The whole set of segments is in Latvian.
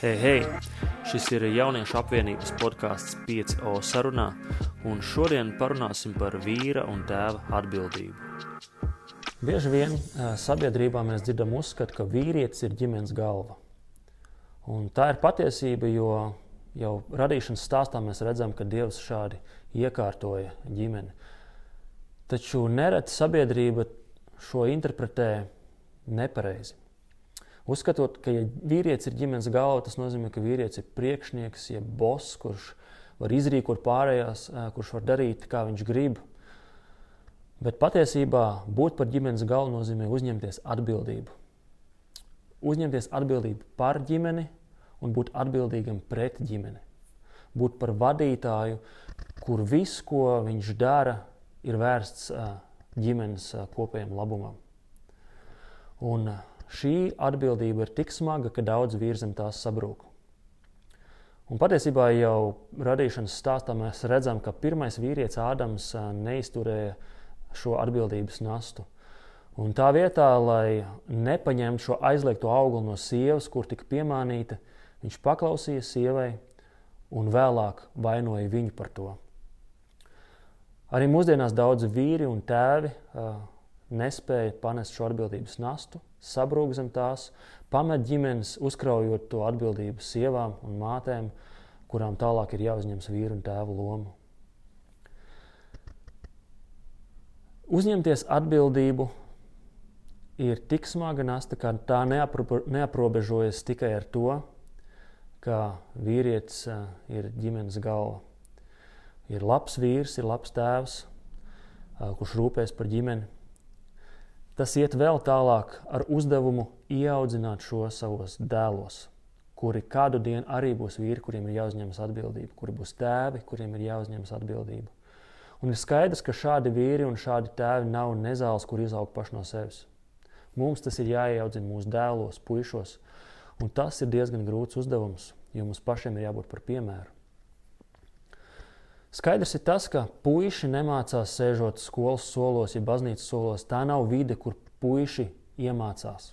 Hei, hei! Šis ir jauniešu apvienības podkāsts 5O sarunā, un šodien parunāsim par vīra un tēva atbildību. Bieži vien sabiedrībā mēs dzirdam uzskatu, ka vīrietis ir ģimenes galva. Un tā ir patiesība, jo jau radīšanas stāstā mēs redzam, ka Dievs šādi iekārtoja ģimeni. Taču nereti sabiedrība šo interpretē nepareizi. Uzskatot, ka ja vīrietis ir ģimenes galva, tas nozīmē, ka vīrietis ir priekšnieks, jeb boss, kurš var izrīkot pārējās, kurš var darīt, kā viņš grib. Bet patiesībā būt par ģimenes galvu nozīmē uzņemties atbildību. Uzņemties atbildību par ģimeni un būt atbildīgam pret ģimeni. Būt par vadītāju, kur viss, ko viņš dara, ir vērsts ģimenes kopējam labumam. Un šī atbildība ir tik smaga, ka daudz vīri zem tās sabrūk. Un patiesībā jau radīšanas stāstā mēs redzam, ka pirmais vīrietis Ādams neizturēja šo atbildības nastu. Un tā vietā, lai nepaņemtu šo aizliegto augli no sievas, kur tika piemānīta, viņš paklausīja sievai un vēlāk vainoja viņu par to. Arī mūsdienās daudzi vīri un tēvi uh, nespēja panest šo atbildības nastu, sabrūk zem tās, pamet ģimenes, uzkraujot to atbildību sievām un mātēm, kurām tālāk ir jāuzņemas vīru un tēvu lomu. Uzņemties atbildību ir tik smaga nasta, ka tā neapro, neaprobežojas tikai ar to, ka vīrietis ir ģimenes galva. Ir labs vīrs, ir labs tēvs, kurš rūpēs par ģimeni Tas iet vēl tālāk ar uzdevumu ieaudzināt šo savos dēlos, kuri kādu dienu arī būs vīri, kuriem ir jāuzņemas atbildība, kuri būs tēvi, kuriem ir jāuzņemas atbildība. Un ir skaidrs, ka šādi vīri un šādi tēvi nav nezāles, kur izaugt paši no sevis. Mums tas ir jāieaudzina mūsu dēlos, puišos, un tas ir diezgan grūts uzdevums, jo mums pašiem ir jābūt par piemēru. Skaidrs ir tas, ka puiši nemācās sēžot skolas solos, ja baznīcas solos. Tā nav vide, kur puiši iemācās.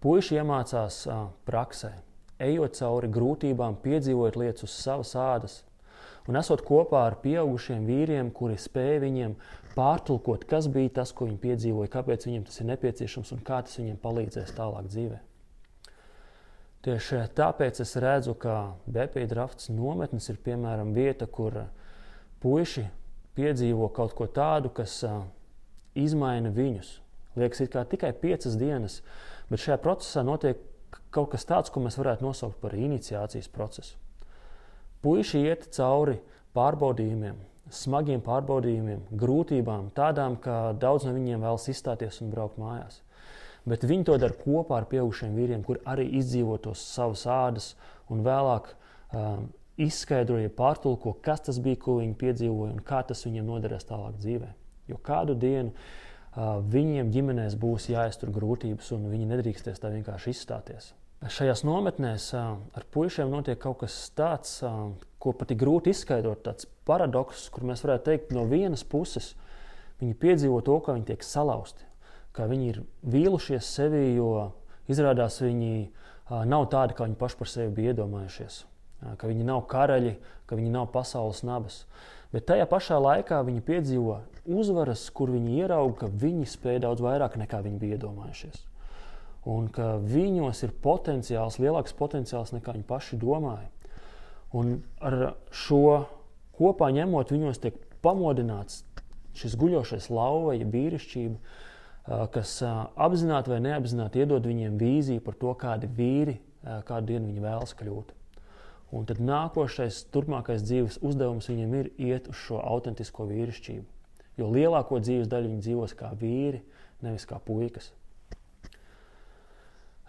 Puiši iemācās uh, praksē, ejot cauri grūtībām, piedzīvojot lietas uz savas ādas. Un esot kopā ar pieaugušiem vīriem, kuri spēja viņiem pārtulkot, kas bija tas, ko viņi piedzīvoja, kāpēc viņiem tas ir nepieciešams un kā tas viņiem palīdzēs tālāk dzīvē. Tieši tāpēc es redzu, ka Bepija drafts nometnes ir piemēram vieta, kur puiši piedzīvo kaut ko tādu, kas uh, izmaina viņus. Liekas, it kā tikai piecas dienas, bet šajā procesā notiek kaut kas tāds, ko mēs varētu nosaukt par iniciācijas procesu. Puiši iet cauri pārbaudījumiem, smagiem pārbaudījumiem, grūtībām, tādām, ka daudz no viņiem vēlas izstāties un braukt mājās. Bet viņi to dara kopā ar pieaugušiem vīriem, kur arī izdzīvo tos savas ādas un vēlāk um, izskaidroja, pārtulko, kas tas bija, ko viņi piedzīvoja un kā tas viņiem noderēs tālāk dzīvē. Jo kādu dienu uh, viņiem ģimenēs būs jāiztur grūtības, un viņi nedrīkstēs tā vienkārši izstāties. Šajās nometnēs uh, ar puišiem notiek kaut kas tāds, uh, ko pat ir grūti izskaidrot. Tāds paradoks, kur mēs varētu teikt, no vienas puses viņi piedzīvo to, ka viņi tiek salauzti, ka viņi ir vīlušies sevi, jo izrādās viņi nav tādi, kā viņi paši par sevi bija iedomājušies ka viņi nav karaļi, ka viņi nav pasaules nabas. Bet tajā pašā laikā viņi piedzīvo uzvaras, kur viņi ieraudzīja, ka viņi spēj daudz vairāk nekā viņi bija iedomājušies. Un ka viņos ir potenciāls, lielāks potenciāls nekā viņi paši domāja. Un ar šo kopā ņemot, viņos tiek pamodināts šis guļošais lauva, ja vīrišķība, kas apzināti vai neapzināti iedod viņiem vīziju par to, kādi vīri kādu dienu viņi vēlas kļūt. Un tad nākošais, turpmākais dzīves uzdevums viņiem ir iet uz šo autentisko vīrišķību. Jo lielāko dzīves daļu viņi dzīvos kā vīri, nevis kā puikas.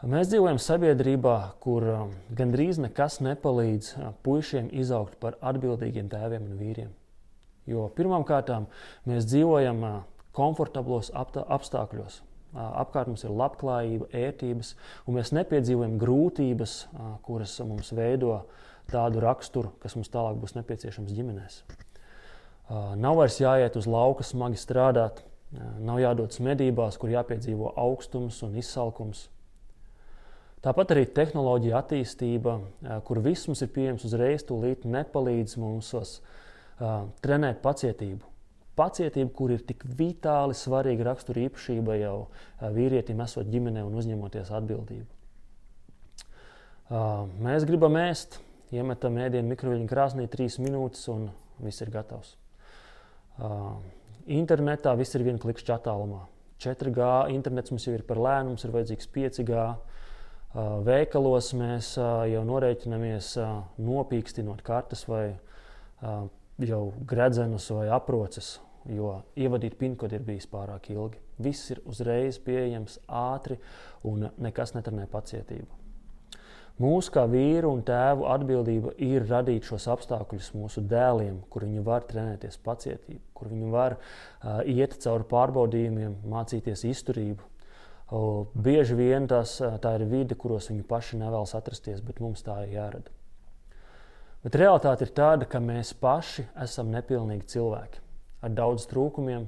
Mēs dzīvojam sabiedrībā, kur um, gandrīz nekas nepalīdz uh, puišiem izaugt par atbildīgiem tēviem un vīriem. Jo pirmkārt, mēs dzīvojam uh, komfortablos apstākļos. Uh, apkārt mums ir labklājība, ērtības, un mēs nepiedzīvojam grūtības, kuras mums veido tādu raksturu, kas mums tālāk būs nepieciešams ģimenēs. Nav vairs jāiet uz lauka smagi strādāt, nav jādodas medībās, kur jāpiedzīvo augstums un izsalkums. Tāpat arī tehnoloģija attīstība, kur viss mums ir pieejams uzreiz, tūlīt nepalīdz mums trenēt pacietību. Pacietība, kur ir tik vitāli svarīga rakstura īpašība jau vīrietim, esot ģimenē un uzņemoties atbildību. Mēs gribam ēst, iemetam ēdienu mikroviļņu krāsnī trīs minūtes un viss ir gatavs. Internetā viss ir viena klikšķa attālumā. 4G internets mums jau ir par lēnu, mums ir vajadzīgs 5G. Veikalos mēs jau norēķinamies nopīkstinot kartes vai jau gredzenus vai aproces, jo ievadīt pinkodu ir bijis pārāk ilgi. Viss ir uzreiz pieejams, ātri un nekas netrenē pacietību. Mūsu kā vīru un tēvu atbildība ir radīt šos apstākļus mūsu dēliem, kur viņi var trenēties pacietību, kur viņi var uh, iet cauri pārbaudījumiem, mācīties izturību, Bieži vien tas, tā ir vide, kuros viņi paši nevēlas atrasties, bet mums tā ir jārada. Bet realitāte ir tāda, ka mēs paši esam nepilnīgi cilvēki ar daudz trūkumiem.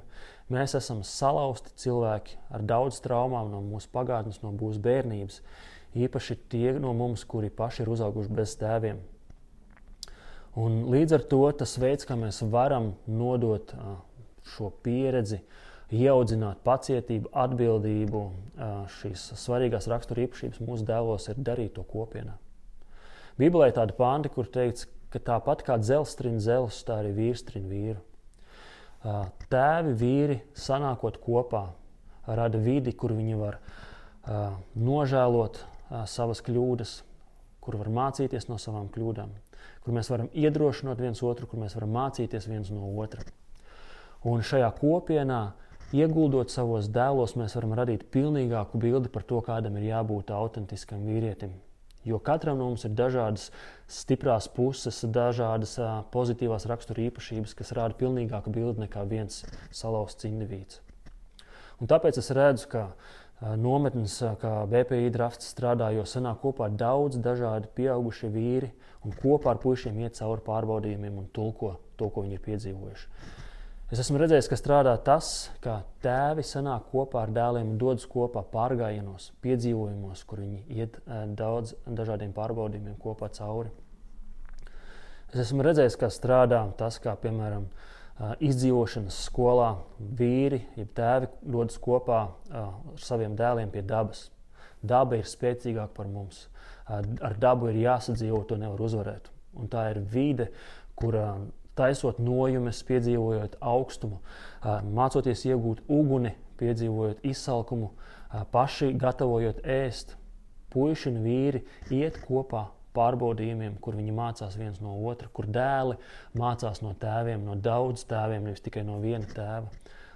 Mēs esam salauzti cilvēki ar daudz traumām no mūsu pagātnes, no mūsu bērnības. Īpaši tie no mums, kuri paši ir uzauguši bez tēviem. Un līdz ar to tas veids, kā mēs varam nodot šo pieredzi, ieaudzināt pacietību, atbildību, šīs svarīgās rakstura īpašības mūsu dēlos ir darīt to kopienā. Bībelē ir tāda pānta, kur teikts, ka tāpat kā dzelzs trina dzelzs, tā arī vīrs trina vīru. Tēvi, vīri sanākot kopā, rada vidi, kur viņi var nožēlot savas kļūdas, kur var mācīties no savām kļūdām, kur mēs varam iedrošināt viens otru, kur mēs varam mācīties viens no otra. Un šajā kopienā ieguldot savos dēlos, mēs varam radīt pilnīgāku bildi par to, kādam ir jābūt autentiskam vīrietim. Jo katram no mums ir dažādas stiprās puses, dažādas pozitīvās rakstura īpašības, kas rāda pilnīgāku bildi nekā viens salauzts indivīds. Un tāpēc es redzu, ka nometnes, uh, kā BPI drafts strādā, jo sanāk kopā daudz dažādi pieaugušie vīri un kopā ar puišiem iet cauri pārbaudījumiem un tulko to, ko viņi ir piedzīvojuši. Es esmu redzējis, ka strādā tas, kā tēvi sanāk kopā ar dēliem un dodas kopā pārgājienos, piedzīvojumos, kur viņi iet eh, daudz dažādiem pārbaudījumiem kopā cauri. Es esmu redzējis, kā strādā tas, kā piemēram eh, izdzīvošanas skolā vīri, jeb tēvi dodas kopā ar saviem dēliem pie dabas. Daba ir spēcīgāka par mums. Ar dabu ir jāsadzīvo, to nevar uzvarēt. Un tā ir vide, kurā taisot nojumes, piedzīvojot augstumu, mācoties iegūt uguni, piedzīvojot izsalkumu, paši gatavojot ēst. Puisi un vīri iet kopā pārbaudījumiem, kur viņi mācās viens no otra, kur dēli mācās no tēviem, no daudz tēviem, nevis tikai no viena tēva.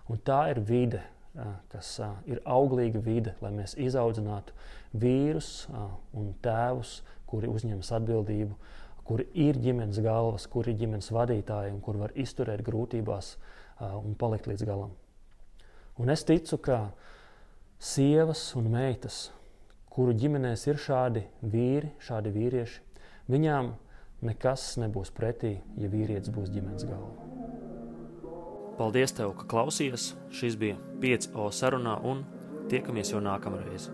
Un tā ir vide, kas ir auglīga vide, lai mēs izaudzinātu vīrus un tēvus, kuri uzņemas atbildību kur ir ģimenes galvas, kur ir ģimenes vadītāji un kur var izturēt grūtībās un palikt līdz galam. Un es ticu, ka sievas un meitas, kuru ģimenēs ir šādi vīri, šādi vīrieši, viņām nekas nebūs pretī, ja vīrietis būs ģimenes galva. Paldies, tev, ka klausījies. Šis bija 5O sarunā un tiekamies jau nākamreiz.